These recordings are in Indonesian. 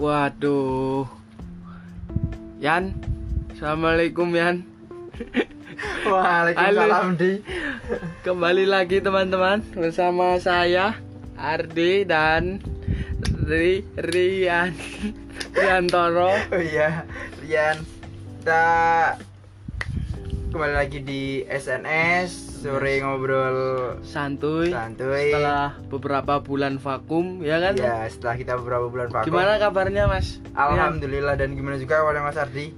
Waduh. Yan. Assalamualaikum Yan. Waalaikumsalam di. Kembali lagi teman-teman bersama saya Ardi dan Ri Rian Riantoro. Oh iya, Rian. Kita kembali lagi di SNS sore ngobrol Santuy. santuy. Setelah beberapa bulan vakum, ya kan? Ya, setelah kita beberapa bulan vakum. Gimana kabarnya Mas? Alhamdulillah dan gimana juga awalnya Mas Ardi?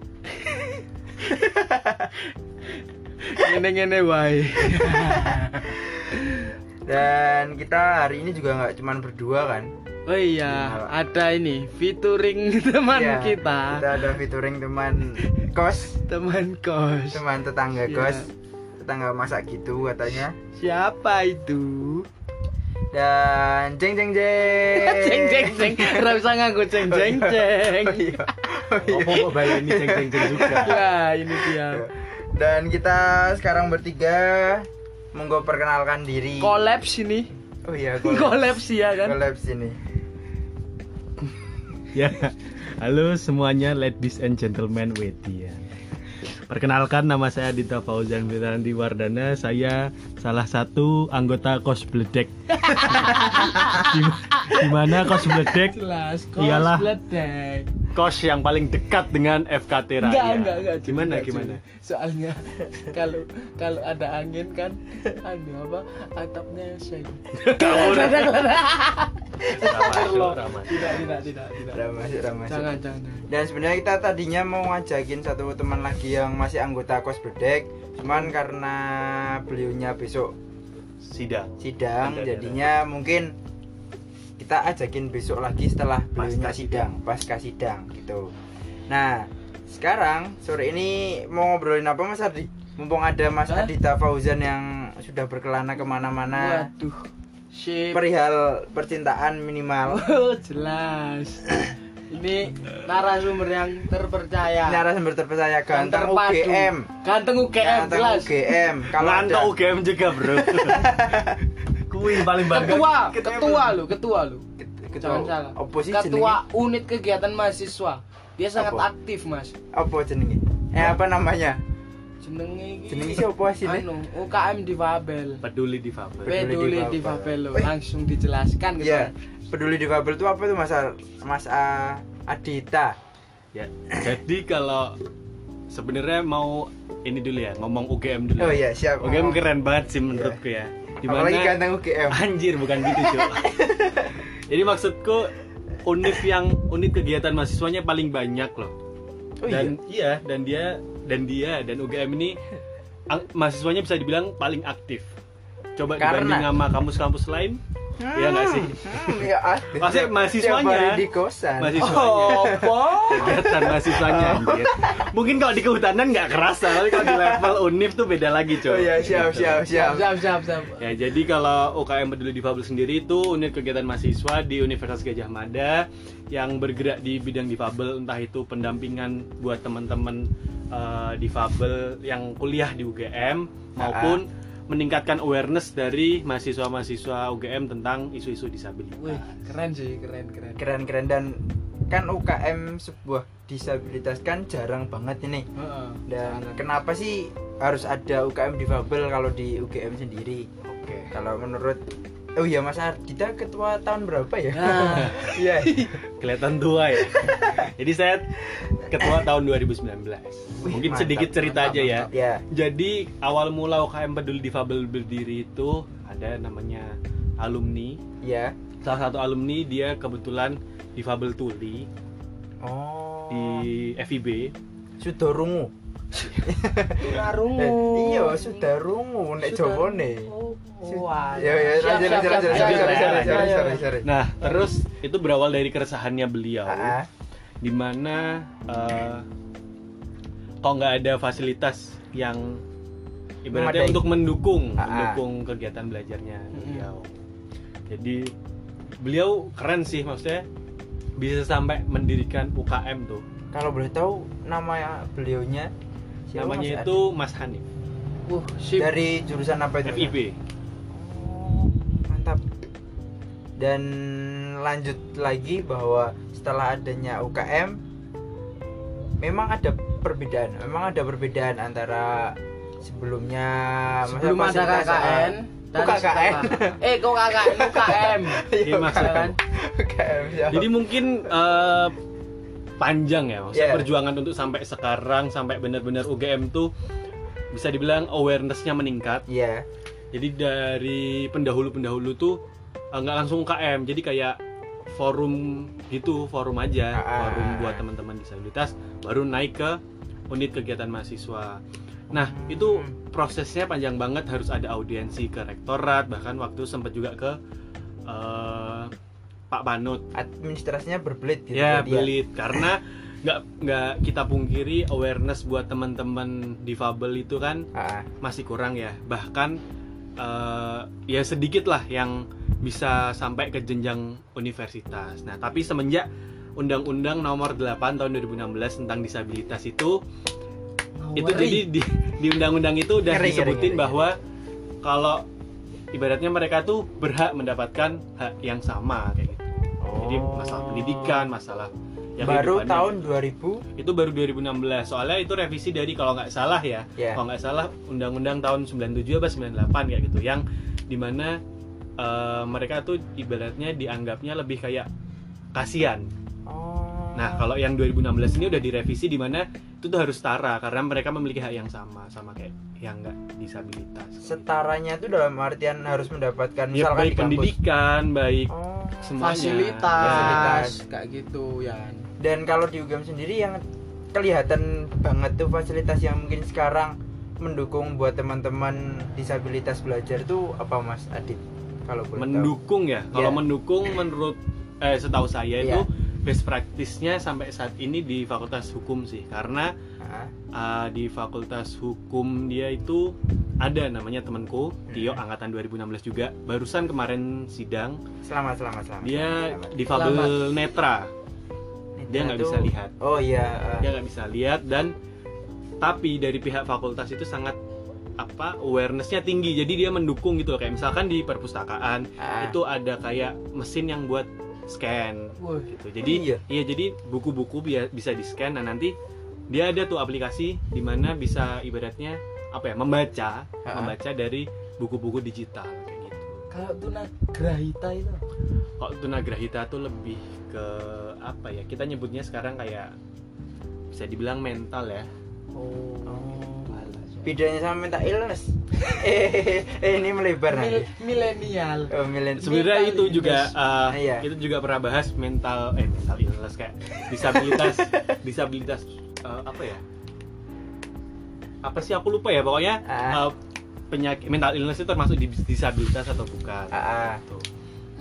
Ngene-ngene wae. Dan kita hari ini juga nggak cuman berdua kan? Oh iya, ada ini featuring teman Iya, kita. Kita ada featuring teman kos, Teman kos. teman tetangga Iya. kos, tetangga masak gitu katanya. Siapa itu? Dan jeng jeng jeng. Ceng ceng ceng. Ora usah nganggo ceng ceng ceng. Oh iya. Oh iya. Kok balik ini ceng-ceng juga? Ya, ini dia. Dan kita sekarang bertiga monggo perkenalkan diri. Kolaps ini. Oh iya, collab. Kolaps ya kan? Collab sini. ya. Halo semuanya ladies and gentlemen Wedi ya. Perkenalkan nama saya Dita Fauzan Fitrandi Wardana. Saya salah satu anggota Kos Bledek. Di- Kos Bledek Jelas, kos bledek. kos yang paling dekat dengan FKT Raya. Enggak, enggak, enggak. Gimana enggak, gimana? Soalnya kalau kalau ada angin kan anu apa atapnya shake. Ramasuk, ramasuk. Tidak, tidak, tidak, tidak. Udah masuk, udah masuk. Jangan, jangan. jangan. Dan sebenarnya kita tadinya mau ngajakin satu teman lagi yang masih anggota kos bedek, cuman karena beliaunya besok Sidang. sidang, jadinya mungkin kita ajakin besok lagi setelah beliaunya Pasca sidang, pasca sidang gitu. Nah, sekarang sore ini mau ngobrolin apa Mas Ardi? Mumpung ada Mas Hah? Adita Fauzan yang sudah berkelana ke mana-mana Waduh. Sip. perihal percintaan minimal. Oh, jelas. Ini narasumber yang terpercaya. Narasumber terpercaya ganteng. UGM. Ganteng UGM Ganteng jelas. UGM. Kalau ada UGM juga, Bro. Kui paling bangga. Ketua, ketua lu, ketua lu. Ket- Jangan salah. oposisi Ketua unit kegiatan mahasiswa. Dia sangat Apa? aktif, Mas. apa jenenge? Eh apa namanya? Jenenge iki. Jenenge siapa sih? Anu, UKM Difabel. peduli di Fabel. Peduli Difabel. Difabel lo. Langsung dijelaskan gitu. Iya. Peduli difabel itu apa tuh Mas Ar- Mas A- Adita? Ya, jadi kalau sebenarnya mau ini dulu ya, ngomong UGM dulu. Oh iya, siap. UGM Ngomong. keren banget sih menurutku ya. Apalagi ganteng UGM. Anjir, bukan gitu, Cuk. Jadi maksudku univ yang unit kegiatan mahasiswanya paling banyak loh. Oh dan iya. dan dia dan dia dan UGM ini mahasiswanya bisa dibilang paling aktif. Coba Karena? dibanding sama kampus-kampus lain, Iya nggak sih? Hmm, ya aktif. Maksudnya Tiap- mahasiswanya. tiap di kosan. Mahasiswanya. Oh, apa? kegiatan mahasiswanya anjir. Mungkin kalau di kehutanan nggak kerasa, tapi kalau di level univ tuh beda lagi, Oh coy. iya, siap, siap, siap. Siap, siap, siap. Ya, jadi kalau UKM Peduli Difabel sendiri itu unit kegiatan mahasiswa di Universitas Gajah Mada yang bergerak di bidang difabel, entah itu pendampingan buat teman-teman eh, difabel yang kuliah di UGM maupun meningkatkan awareness dari mahasiswa-mahasiswa UGM tentang isu-isu disabilitas. Wih, keren sih, keren, keren. Keren-keren dan kan UKM sebuah disabilitas kan jarang banget ini. Heeh. Dan kenapa sih harus ada UKM difabel kalau di UGM sendiri? Oke. Kalau menurut Oh iya Mas Ardita ketua tahun berapa ya? Nah, Iya. Kelihatan tua ya. Jadi saya ketua tahun 2019. Wih, Mungkin mantap, sedikit cerita mantap, aja ya. mantap. ya. Jadi awal mula UKM Peduli Difabel berdiri itu ada namanya alumni. Ya. Salah satu alumni dia kebetulan difabel tuli Oh. di FIB. Sudah rungu. Eh, iya, sudah rungu nek Jawane. Oh, wah. Ya ya, lanjut lanjut lanjut sorry sorry sorry. Nah, terus itu berawal dari keresahannya beliau Ah, ah. di mana eh kok nggak ada fasilitas yang ibaratnya Memadai. untuk mendukung Ah, ah. mendukung kegiatan belajarnya beliau. Jadi beliau keren sih maksudnya bisa sampai mendirikan UKM tuh. Kalau boleh tahu nama beliaunya siapa, Namanya Mas itu Mas Hanif. Wah, Adi? sip. dari jurusan apa itu? FIB. Oh, mantap. dan lanjut lagi bahwa setelah adanya UKM memang ada perbedaan memang ada perbedaan antara sebelumnya masa sebelum ada KKN uh, oh, KKN eh kok KKN UKM Iya, UKM. Jadi mungkin eh, panjang ya maksudnya Yeah. perjuangan untuk sampai sekarang sampai benar-benar UGM tuh bisa dibilang awarenessnya meningkat. Iya. Jadi dari pendahulu-pendahulu tuh eh, nggak langsung UKM, jadi kayak forum gitu, forum aja, Ah. forum buat teman-teman disabilitas, baru naik ke unit kegiatan mahasiswa. Nah itu prosesnya panjang banget, harus ada audiensi ke rektorat, bahkan waktu sempat juga ke eh, Pak Panut administrasinya berbelit gitu ya jadi belit karena nggak nggak kita pungkiri awareness buat teman-teman difabel itu kan Ah, masih kurang ya. Bahkan eh, ya sedikit lah yang bisa sampai ke jenjang universitas. Nah tapi semenjak Undang-Undang Nomor 8 Tahun 2016 tentang disabilitas itu itu jadi di, di undang-undang itu udah Ngeri, ngeri, disebutin ngeri, bahwa kalau ibaratnya mereka tuh berhak mendapatkan hak yang sama kayak gitu jadi Oh. masalah pendidikan masalah ya baru tahun 2000 itu baru 2016 soalnya itu revisi dari kalau nggak salah ya. Ya. Kalau nggak salah undang-undang tahun 97 apa 98 kayak gitu. Yang di mana eh, mereka tuh ibaratnya dianggapnya lebih kayak kasihan. Oh. nah kalau yang 2016 ini udah direvisi di mana itu tuh harus setara karena mereka memiliki hak yang sama sama kayak yang nggak disabilitas. Setaranya itu dalam artian harus mendapatkan ya, misalkan baik di kampus. pendidikan baik oh. Semuanya fasilitas Fasilitas. kayak gitu ya dan kalau di UGM sendiri yang kelihatan banget tuh fasilitas yang mungkin sekarang mendukung buat teman-teman disabilitas belajar itu apa Mas Adit kalau boleh tahu? mendukung ya kalau Ya. mendukung menurut eh setahu saya itu Ya. best practice-nya sampai saat ini di Fakultas Hukum sih karena uh, di Fakultas Hukum dia itu ada namanya temanku Tio Hmm. angkatan 2016 juga barusan kemarin sidang selamat selamat selamat dia selamat. difabel netra dia nggak bisa lihat oh iya dia nggak bisa lihat dan tapi dari pihak fakultas itu sangat apa awarenessnya tinggi jadi dia mendukung gitu loh. kayak misalkan di perpustakaan Ah. itu ada kayak mesin yang buat scan Wah, gitu jadi Iya. iya jadi buku-buku bi- bisa di scan nah nanti dia ada tuh aplikasi di mana bisa ibaratnya apa ya membaca Ah. membaca dari buku-buku digital kayak gitu. Kalau tunagrahita itu? Kalau tunagrahita tuh lebih ke apa ya kita nyebutnya sekarang kayak bisa dibilang mental ya. Oh, bedanya sama mental illness. Eh, eh, ini melebar Mil- milenial oh, milen- sebenarnya Mental itu juga uh, Iya. itu juga pernah bahas mental eh mental illness kayak disabilitas disabilitas uh, apa ya apa sih aku lupa ya pokoknya Ah. uh, penyakit mental illness itu termasuk di disabilitas atau bukan ah. Gitu.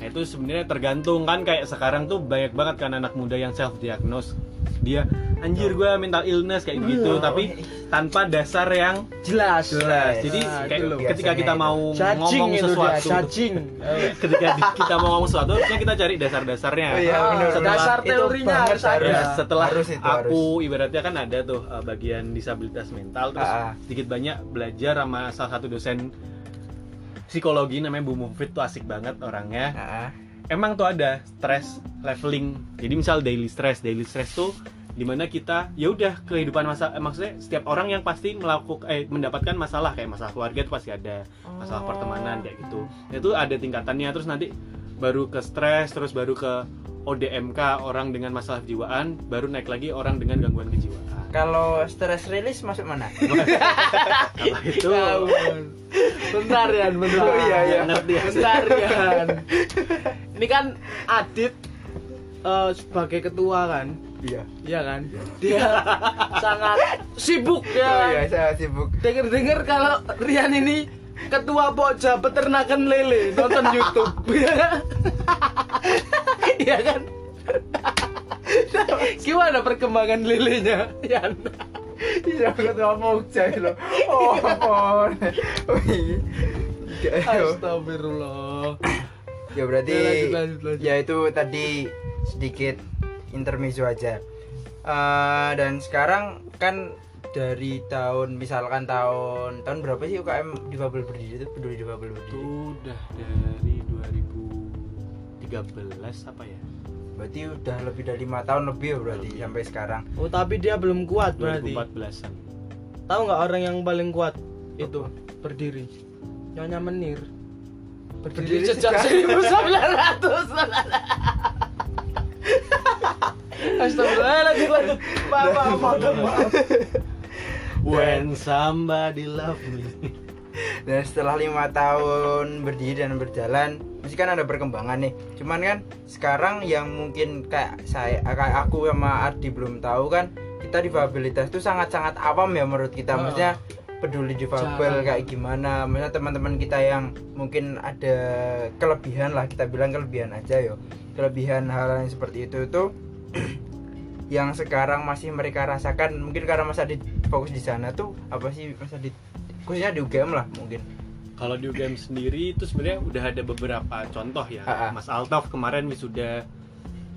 Nah itu sebenarnya tergantung kan kayak sekarang tuh banyak banget kan anak muda yang self diagnose dia anjir gue mental illness kayak gitu Oh. tapi tanpa dasar yang jelas jelas jadi Nah, kayak ketika kita itu. mau cacing ngomong sesuatu cacing Eh, ketika kita mau ngomong sesuatu harusnya kita cari dasar-dasarnya Oh iya, Ah, benar. dasar teorinya harus ada. Ya, setelah Harus itu, aku ibaratnya kan ada tuh uh, bagian disabilitas mental terus Ah, ah. sedikit banyak belajar sama salah satu dosen psikologi namanya Bu Mufid tuh asik banget orangnya Ah, ah. emang tuh ada stress leveling jadi misal daily stress daily stress tuh di mana kita ya udah kehidupan masa eh, maksudnya setiap orang yang pasti melakukan eh mendapatkan masalah kayak masalah keluarga itu pasti ada masalah Oh. pertemanan kayak gitu. Itu ada tingkatannya terus nanti baru ke stres terus baru ke ODMK orang dengan masalah kejiwaan baru naik lagi orang dengan gangguan kejiwaan. Kalau stress release masuk mana? Kalau itu bentar ya bentar. Oh, iya, iya. ya bentar Yan. ini kan Adit eh, sebagai ketua kan iya. Iya kan? Dia sangat sibuk oh ya iya saya sibuk. Dengar-dengar kalau Rian ini ketua pokja peternakan lele nonton YouTube. Kan? Iya kan? Gimana perkembangan lelenya Yan iya ketua Pokja loh oh ampun. Oh iya. Astagfirullah. Ya berarti Ya, lanjut, lanjut, lanjut. ya itu tadi sedikit intermezzo aja Eh, dan sekarang kan dari tahun misalkan tahun tahun berapa sih UKM difabel berdiri itu peduli difabel itu berdiri udah dari 2013 2013 apa ya berarti udah lebih dari lima tahun lebih ya berarti Lebih. sampai sekarang Oh tapi dia belum kuat berarti. 2014an Tahu nggak orang yang paling kuat itu berdiri? Nyonya Menir. Berdiri, Berdiri sejak sejak- 1900. Astagfirullahaladzim. waduh. Maaf, maaf, maaf, maaf. When somebody love me dan setelah lima tahun berdiri dan berjalan mesti kan ada perkembangan nih cuman kan sekarang yang mungkin kayak saya kayak aku sama Ardi belum tahu kan kita difabilitas itu sangat-sangat awam ya menurut kita maksudnya peduli difabel kayak gimana maksudnya teman-teman kita yang mungkin ada kelebihan lah kita bilang kelebihan aja yo kelebihan hal yang seperti itu itu yang sekarang masih mereka rasakan mungkin karena Mas Adit fokus di sana tuh apa sih Mas Adit khususnya di UGM lah mungkin Kalau di UGM sendiri itu sebenarnya udah ada beberapa contoh ya. Ah, ah. Mas Altaf kemarin wisuda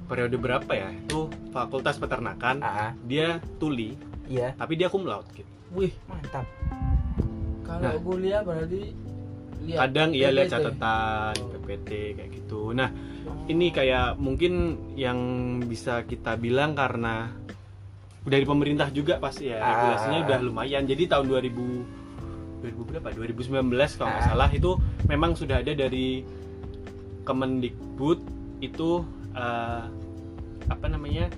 periode berapa ya? Itu Fakultas Peternakan. ah ah, Dia tuli, iya tapi dia cum laude gitu. Wih, mantap kalau Nah. kuliah berarti lihat Kadang iya lihat catatan, PPT kayak gitu. Nah, ini kayak mungkin yang bisa kita bilang karena dari pemerintah juga pasti ya Ah. regulasinya udah lumayan. Jadi tahun 2000 2000 berapa? 2019 kalau nggak Ah. salah itu memang sudah ada dari Kemendikbud itu eh, apa namanya?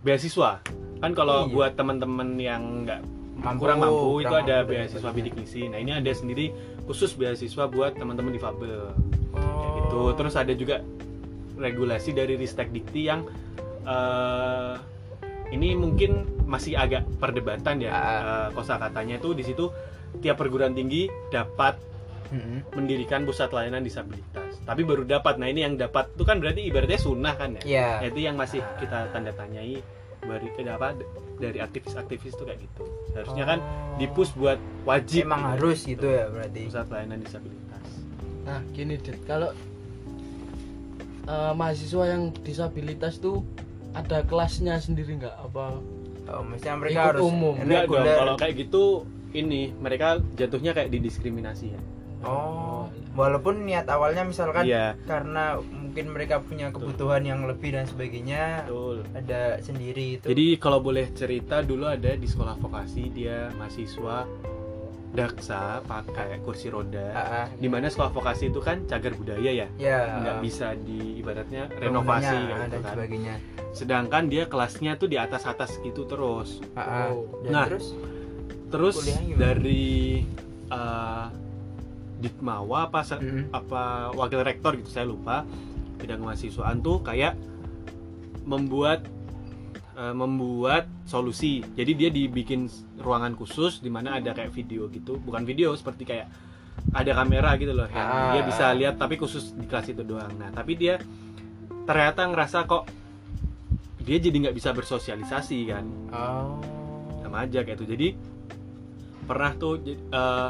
beasiswa. Kan kalau Iya. buat teman-teman yang nggak Mampu, kurang mampu itu kurang ada mampu beasiswa sebagainya. bidik misi. Nah, ini ada sendiri khusus beasiswa buat teman-teman difabel kayak gitu Oh. terus ada juga regulasi dari Ristek Dikti yang eh, ini mungkin masih agak perdebatan ya Ah. kosa katanya itu di situ tiap perguruan tinggi dapat Mm-mm. mendirikan pusat layanan disabilitas tapi baru dapat nah ini yang dapat itu kan berarti ibaratnya sunnah kan ya Iya. Nah, itu yang masih kita tanda tanyai dari apa dari aktivis-aktivis itu kayak gitu harusnya kan Oh. dipus buat wajib emang harus gitu ya berarti pusat layanan disabilitas Nah, gini Dit, kalau eh, mahasiswa yang disabilitas tuh ada kelasnya sendiri nggak? Apa oh, maksudnya mereka Ikut harus umum. Enggak dong, kalau kayak gitu ini mereka jatuhnya kayak didiskriminasi ya. oh walaupun niat awalnya misalkan Iya. karena mungkin mereka punya kebutuhan yang lebih dan sebagainya Betul. ada sendiri itu Jadi kalau boleh cerita dulu ada di sekolah vokasi dia mahasiswa daksa pakai kursi roda. Ah, ah. Di mana sekolah vokasi itu kan cagar budaya ya, ya nggak bisa di ibaratnya renovasi kayak gitu dan kan. sebagainya Sedangkan dia kelasnya tuh di atas atas gitu terus. Ah. Oh. dan Nah, terus Terus dari eh, Ditmawa apa se- Mm-mm. apa wakil rektor gitu saya lupa bidang mahasiswaan tuh kayak membuat eh, membuat solusi. Jadi dia dibikin ruangan khusus di mana ada kayak video gitu. Bukan video seperti kayak ada kamera gitu loh yang Ah. dia bisa lihat tapi khusus di kelas itu doang. Nah tapi dia ternyata ngerasa kok dia jadi nggak bisa bersosialisasi kan. Oh. Sama aja kayak itu. Jadi pernah tuh eh,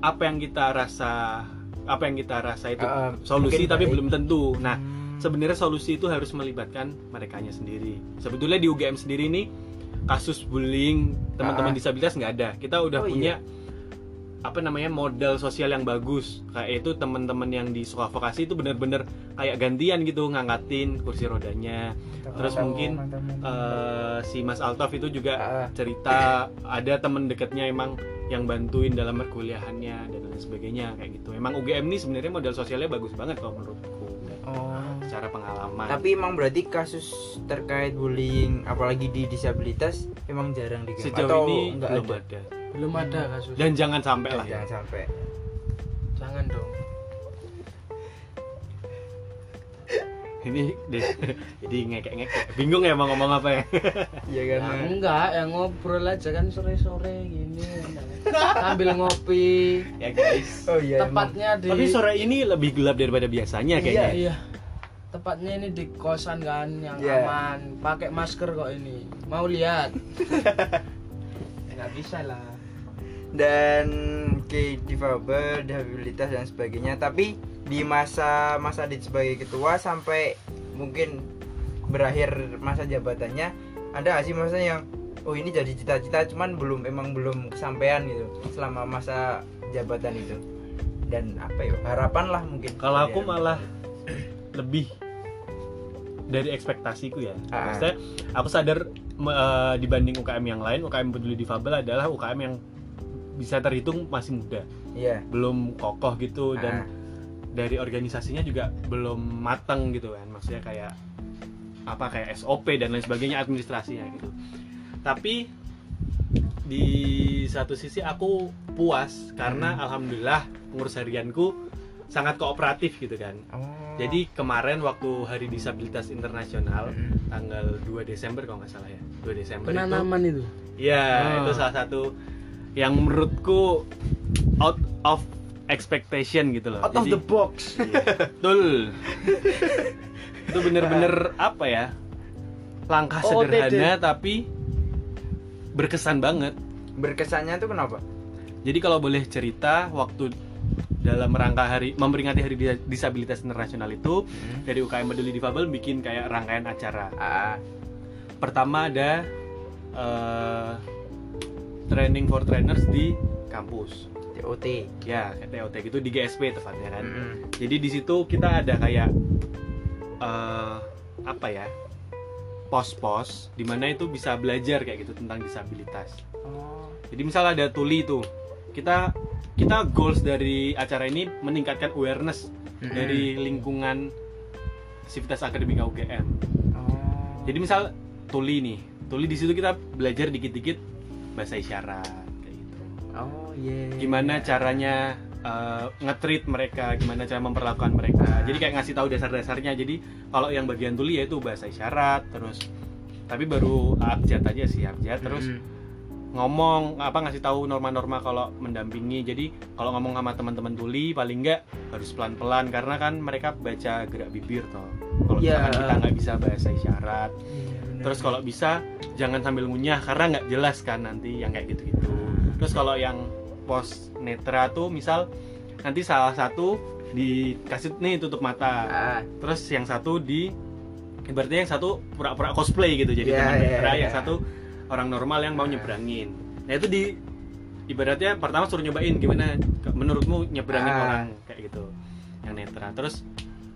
apa yang kita rasa apa yang kita rasa itu Eh, solusi tapi baik. belum tentu. Nah Hmm. Sebenarnya solusi itu harus melibatkan mereka sendiri sebetulnya di UGM sendiri nih kasus bullying teman-teman Ah. disabilitas nggak ada kita udah Oh, punya apa namanya modal sosial yang bagus kayak itu teman-teman yang di sekolah vokasi itu bener-bener kayak gantian gitu ngangkatin kursi rodanya terus Mantap, mungkin mantap, mantap. eh, si Mas Altaf itu juga Ah. cerita ada temen dekatnya emang yang bantuin dalam perkuliahannya dan lain sebagainya kayak gitu. Emang UGM ini sebenarnya modal sosialnya bagus banget kalau menurutku oh secara pengalaman. tapi emang berarti kasus terkait bullying apalagi di disabilitas emang jarang di sejauh atau ini nggak belum ada ada. belum ada kasus. Dan jangan sampai lah. Eh, jangan sampai Jangan dong. Ini deh, jadi ngekek-ngekek. Bingung ya mau ngomong apa ya? iya Ya, enggak, yang ngobrol aja kan sore-sore gini. Sambil ngopi. ya guys. oh iya emang. Tepatnya di Tapi sore ini lebih gelap daripada biasanya kayaknya. Iya. Tepatnya ini di kosan kan yang Iya. aman. Pakai masker kok ini. Mau lihat? Enggak bisa lah. dan ke difabel, disabilitas dan sebagainya. Tapi di masa masa Adit sebagai ketua sampai mungkin berakhir masa jabatannya, ada nggak sih masa yang oh ini jadi cita-cita cuman belum emang belum kesampaian gitu selama masa jabatan itu. Dan apa ya harapan lah mungkin. Kalau aku Ya. malah lebih dari ekspektasiku ya. Ah. Maksudnya aku sadar eh, dibanding UKM yang lain, UKM peduli difabel adalah UKM yang bisa terhitung masih muda, Iya. belum kokoh gitu dan Ah. dari organisasinya juga belum matang gitu kan. Maksudnya kayak apa kayak SOP dan lain sebagainya administrasinya gitu. Tapi di satu sisi aku puas karena alhamdulillah pengurus harianku sangat kooperatif gitu kan. Oh. Jadi kemarin waktu Hari Disabilitas Internasional Mm. tanggal 2 Desember kalau nggak salah ya. 2 Desember itu. Penanaman itu? Iya Ah. itu salah satu yang menurutku out of expectation gitu loh. Out of Jadi- the box. Iya, betul. Itu bener-bener apa ya? Langkah Oh, sederhana tapi berkesan banget. Berkesannya tuh kenapa? jadi kalau boleh cerita waktu dalam rangka hari memperingati Hari Dis- Disabilitas Internasional itu Hmm. dari UKM Peduli Difabel bikin kayak rangkaian acara. Ah. Pertama ada eh, training for trainers di kampus. TOT. Ya, TOT gitu di GSP tepatnya kan. Mm-mm. Jadi di situ kita ada kayak eh, apa ya? pos-pos di mana itu bisa belajar kayak gitu tentang disabilitas. Oh. Jadi misal ada tuli itu, kita kita goals dari acara ini meningkatkan awareness Mm-mm. dari lingkungan Sivitas Akademika UGM. Oh. Jadi misal tuli nih, tuli di situ kita belajar dikit-dikit bahasa isyarat kayak gitu. Oh iya. Gimana caranya uh, nge-treat mereka, gimana cara memperlakukan mereka. Jadi kayak ngasih tahu dasar-dasarnya. Jadi kalau yang bagian tuli yaitu bahasa isyarat, terus tapi baru abjad aja sih abjad, terus Mm-mm. Ngomong apa ngasih tahu norma-norma kalau mendampingi jadi kalau ngomong sama teman-teman tuli paling enggak harus pelan-pelan karena kan mereka baca gerak bibir toh kalau Iya. misalkan kita nggak bisa bahasa isyarat Iya, bener. terus kalau bisa jangan sambil ngunyah karena nggak jelas kan nanti yang kayak gitu-gitu terus kalau yang pos netra tuh misal nanti salah satu dikasih nih tutup mata Ah. terus yang satu di ibaratnya yang satu pura-pura cosplay gitu jadi Iya, teman iya, netra iya. yang satu orang normal yang mau nyebrangin. Nah itu di ibaratnya pertama suruh nyobain gimana? Menurutmu nyebrangin Ah. orang kayak gitu yang netra terus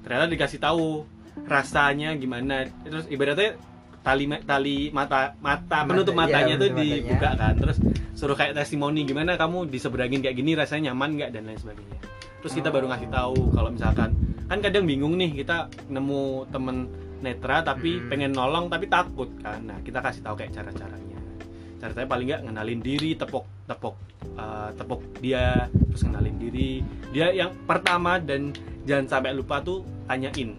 ternyata dikasih tahu rasanya gimana. Terus ibaratnya tali tali mata mata Mata, penutup iya, matanya tuh penutup dibuka kan. Terus suruh kayak testimoni gimana kamu diseberangin kayak gini? Rasanya nyaman nggak? Dan lain sebagainya. Terus kita Oh. baru ngasih tahu kalau misalkan kan kadang bingung nih kita nemu temen netra tapi Mm. pengen nolong tapi takut kan. Nah kita kasih tahu kayak cara caranya cara caranya paling nggak ngenalin diri tepuk tepuk uh, tepuk dia terus ngenalin diri. Dia yang pertama dan jangan sampai lupa tuh tanyain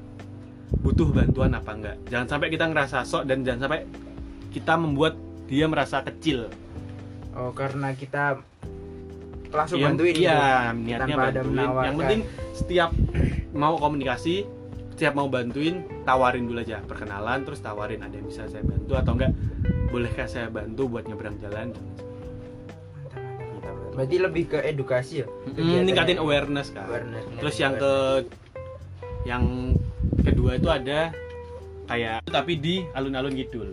butuh bantuan apa enggak jangan sampai kita ngerasa sok dan jangan sampai kita membuat dia merasa kecil. Oh karena kita langsung Iya, bantuin gitu. iya niatnya Tanpa ada bantuin. Yang penting setiap mau komunikasi setiap mau bantuin tawarin dulu aja perkenalan terus tawarin ada yang bisa saya bantu atau enggak bolehkah saya bantu buat nyebrang jalan. Berarti lebih ke edukasi ya. Hmm, ningkatin awareness kan Awareness, terus yang ke yang kedua itu ada kayak tapi di alun-alun kidul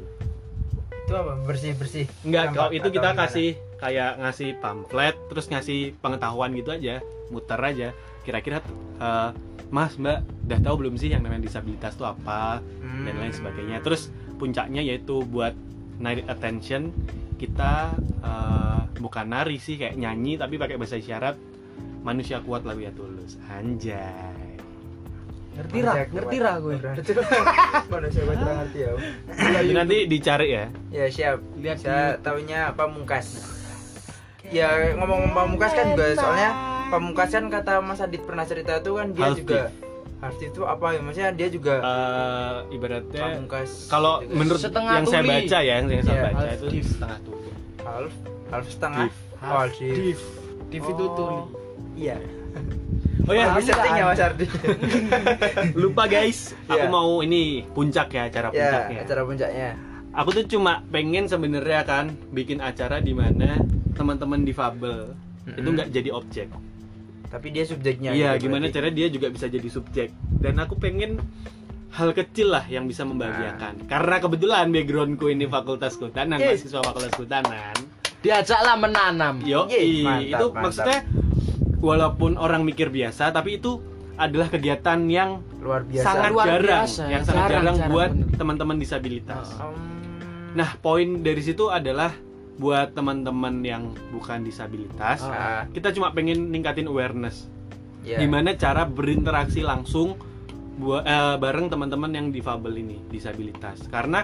itu apa? Bersih bersih Enggak, kalau itu kita kasih kayak ngasih pamflet, terus ngasih pengetahuan gitu aja, muter aja. Kira-kira eh, Mas, Mbak, udah tahu belum sih yang namanya disabilitas itu apa Hmm. dan lain sebagainya. Terus puncaknya yaitu buat narik attention kita eh, bukan nari sih kayak nyanyi tapi pakai bahasa isyarat manusia kuat lalu ya tulus. Anjay. Ngerti ra? Ngerti ra gue? Manusia kuat ngerti ya nanti dicari ya. Ya siap. Lihat saya taunya pamungkas. Ya ngomong pamungkas kan juga soalnya pamungkas kan kata Mas Adit pernah cerita tuh kan dia Half juga harus itu apa ya? Maksudnya dia juga Eh, ibaratnya pamungkas kalau gitu. menurut Setengah yang saya baca ya yang saya Iya, baca half itu div. setengah tuli. Half half setengah. Div. oh div. div. Div itu Oh. tuli. Iya. Oh ya lebih setting ya Mas Ardi. Lupa guys. Aku Iya. mau ini puncak ya acara ya puncaknya. acara puncaknya. Aku tuh cuma pengen sebenarnya kan bikin acara di mana teman-teman difabel. Itu Mm-mm. nggak jadi objek tapi dia subjeknya iya gitu gimana berarti. cara dia juga bisa jadi subjek. Dan aku pengen hal kecil lah yang bisa membahagiakan. Karena kebetulan backgroundku ini fakultas kehutanan Yes. mahasiswa fakultas kehutanan. Diajaklah menanam. Yo, mantap, itu mantap. maksudnya walaupun orang mikir biasa, tapi itu adalah kegiatan yang luar biasa. sangat Luar jarang, biasa, yang sangat jarang, jarang, jarang, buat teman-teman disabilitas. Hmm, Nah, poin dari situ adalah buat teman-teman yang bukan disabilitas, Ah. kita cuma pengen ningkatin awareness. ya. Gimana cara berinteraksi langsung buat eh, bareng teman-teman yang difabel ini, disabilitas. Karena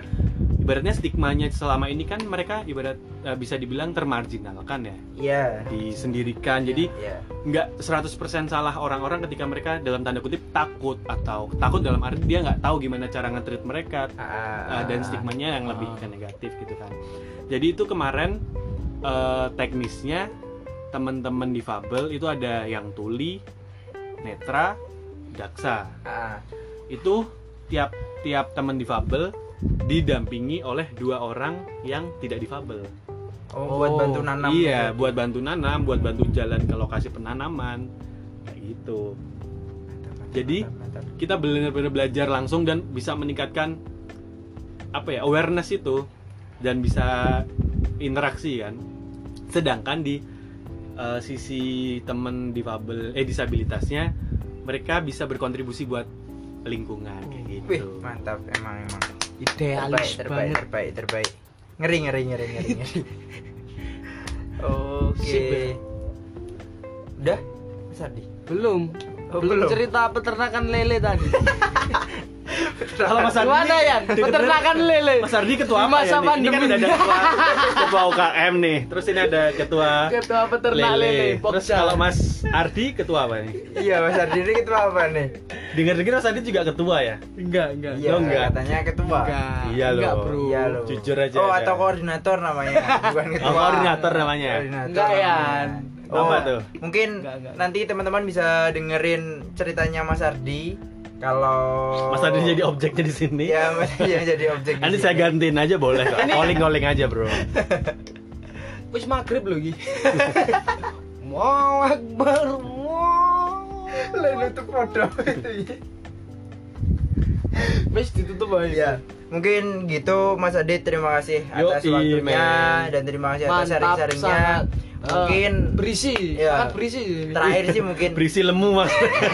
ibaratnya stigmanya selama ini kan mereka ibarat eh, bisa dibilang termarginalkan ya, Iya. disendirikan. Jadi Iya. nggak 100% salah orang-orang ketika mereka dalam tanda kutip takut atau takut dalam arti dia nggak tahu gimana cara nge-treat mereka Ah, uh, dan stigmanya yang lebih Ah. negatif gitu kan. Jadi itu kemarin uh, teknisnya teman-teman difabel itu ada yang tuli, netra, daksa. ah, Itu tiap tiap teman difabel didampingi oleh dua orang yang tidak difabel. oh, buat Oh, bantu nanam iya, gitu. buat bantu nanam, buat bantu jalan ke lokasi penanaman. Kayak gitu. Mantap, mantap, Jadi, mantap, kita benar-benar belajar langsung dan bisa meningkatkan apa ya awareness itu dan bisa interaksi kan sedangkan di eh, sisi temen difabel eh disabilitasnya mereka bisa berkontribusi buat lingkungan kayak Wih, gitu mantap emang emang. Idealis terbaik, terbaik, banget. terbaik, terbaik. Ngeri, ngeri, ngeri, ngeri, ngeri. Oke. Sip, ya? Udah? Mas Ardi? Belum. Oh, belum. cerita peternakan lele tadi. kalau Mas Ardi Gimana ya? Peternakan lele. Mas Ardi ketua apa masa ya nih? Ini kan ada ketua, ketua UKM nih terus ini ada ketua Ketua peternak lele. lele terus kalau Mas Ardi ketua apa nih Iya, Mas Ardi ini ketua apa nih? Dengar-dengar Mas Ardi juga ketua ya enggak, enggak. Iya, Oh, enggak. katanya ketua. Enggak. Iya Enggak, loh. Bro. Iya loh. Jujur aja Oh, ada. atau koordinator namanya, bukan ketua. Oh, koordinator namanya. Koordinator Enggak, namanya. Yan. Oh, Apa tuh? Mungkin Enggak, enggak. nanti teman-teman bisa dengerin ceritanya Mas Ardi kalau Mas Ardi jadi objeknya di sini Ya, Mas Ardi yang jadi objek. Nanti saya gantiin aja boleh kok. Calling-calling aja, Bro. Wis maghrib loh Gi. Mau akbar. Lain untuk foto itu. Wis ditutup aja. Ya, mungkin gitu Mas Adit terima kasih atas Yoi, waktunya dan terima kasih atas sharing-sharingnya. sangat. Mungkin Eh, berisi, Iya. sangat berisi. terakhir sih mungkin Berisi lemu, Mas.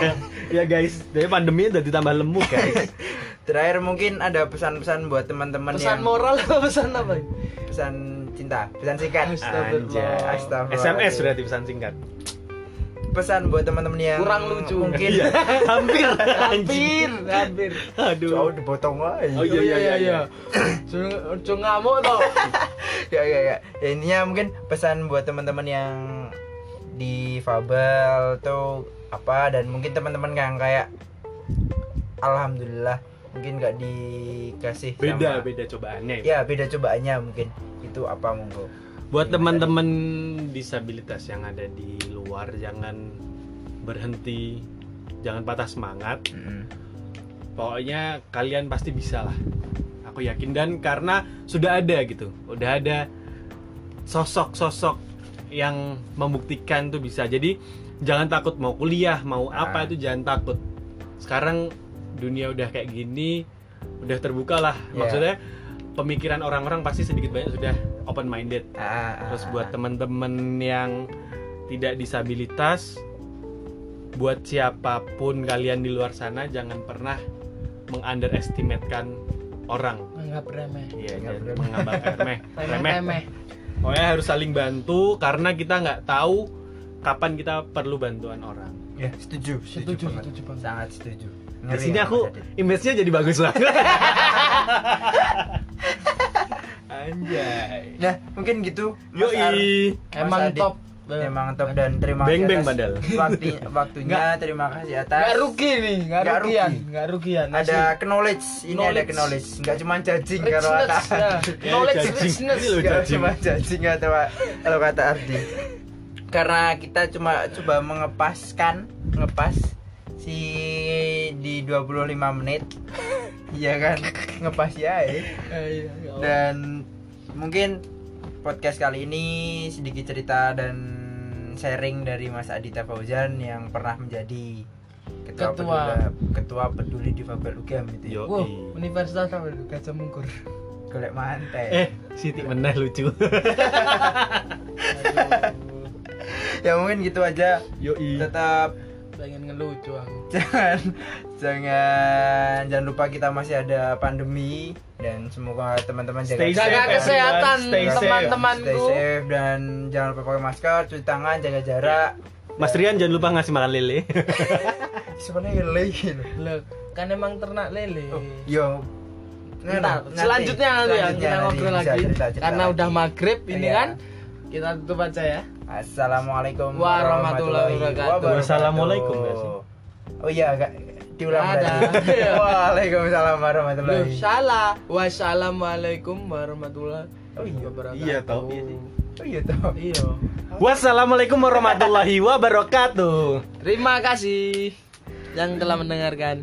ya, guys. Dari pandemi udah ditambah lemu, guys. terakhir mungkin ada pesan-pesan buat teman-teman pesan yang moral apa pesan apa? pesan cinta, pesan singkat. Astagfirullah. Astagfirullah. SMS berarti pesan singkat. Pesan buat teman-teman yang Kurang lucu. Mungkin Iya, hampir. Hampir, hampir. Aduh. jauh dipotong aja. Oh, iya, iya, iya. Jangan jangan ngamuk toh. ya, ya, ya. Ya, intinya mungkin pesan buat teman-teman yang di Fabel tuh apa dan mungkin teman-teman yang kayak alhamdulillah mungkin nggak dikasih Beda, sama- beda cobaannya. ya beda cobaannya mungkin itu apa monggo Buat teman-teman disabilitas yang ada di luar jangan berhenti, jangan patah semangat. Mm-mm. pokoknya kalian pasti bisa lah aku yakin dan karena sudah ada gitu udah ada sosok-sosok yang membuktikan tuh bisa jadi jangan takut mau kuliah mau Ah. apa itu jangan takut sekarang dunia udah kayak gini udah terbuka lah Ya. maksudnya pemikiran orang-orang pasti sedikit banyak sudah open minded Ah, ah, ah, Terus ah. buat teman-teman yang tidak disabilitas, buat siapa pun kalian di luar sana jangan pernah mengunderestimatekan orang. Anggap remeh. Iya, menganggap remeh. remeh. Remeh. Pokoknya harus saling bantu karena kita nggak tahu kapan kita perlu bantuan orang. ya setuju Setuju, banget. setuju banget. sangat setuju Di sini ya, aku image-nya jadi bagus banget. Anjay. nah mungkin gitu Mas Ar- Yoi. Mas Emang Adit. top. Emang top dan terima Beng, kasih beng, atas padahal. waktu, waktunya terima kasih atas Nggak rugi nih, nggak Nggak rugian, rugi. nggak rugian. ada knowledge ini ada Knowledge. knowledge nggak cuma judging kalau kata ya. knowledge richness. Ini loh. nggak judging. cuma judging atau kalau kata Ardi karena kita cuma coba mengepaskan ngepas si di 25 menit iya kan ngepas ya eh. Eh, iya, ya dan mungkin podcast kali ini sedikit cerita dan sharing dari Mas Adita Fauzan yang pernah menjadi ketua Ketua. peduli, ketua peduli difabel UGM itu ya. Yo. Wow. Universitas itu? Gajah Mungkur. golek mantai Eh, Siti meneh lucu. ya mungkin gitu aja Yoi. tetap pengen ngelucu aku jangan jangan jangan lupa kita masih ada pandemi dan semoga teman-teman jaga Stay jaga safe, kesehatan everyone. Stay safe. teman-temanku dan jangan lupa pakai masker cuci tangan jaga jarak Mas Rian jangan lupa ngasih makan lele. sebenarnya lagi Loh, kan emang ternak lele yo Bentar, nanti, selanjutnya nanti ya kita nanti ngobrol lagi cerita-cerita karena lagi. udah maghrib ini Iya. kan kita tutup aja ya Assalamualaikum Warahmatullahi wabarakatuh. Wassalamualaikum, sih? Oh iya, Kak. diulang Ada. Waalaikumsalam warahmatullahi Loh, salah wassalamualaikum warahmatullahi Oh iya. wabarakatuh Iya, tau. Iya sih. Oh iya toh. iya Wassalamualaikum warahmatullahi wabarakatuh. terima kasih yang telah mendengarkan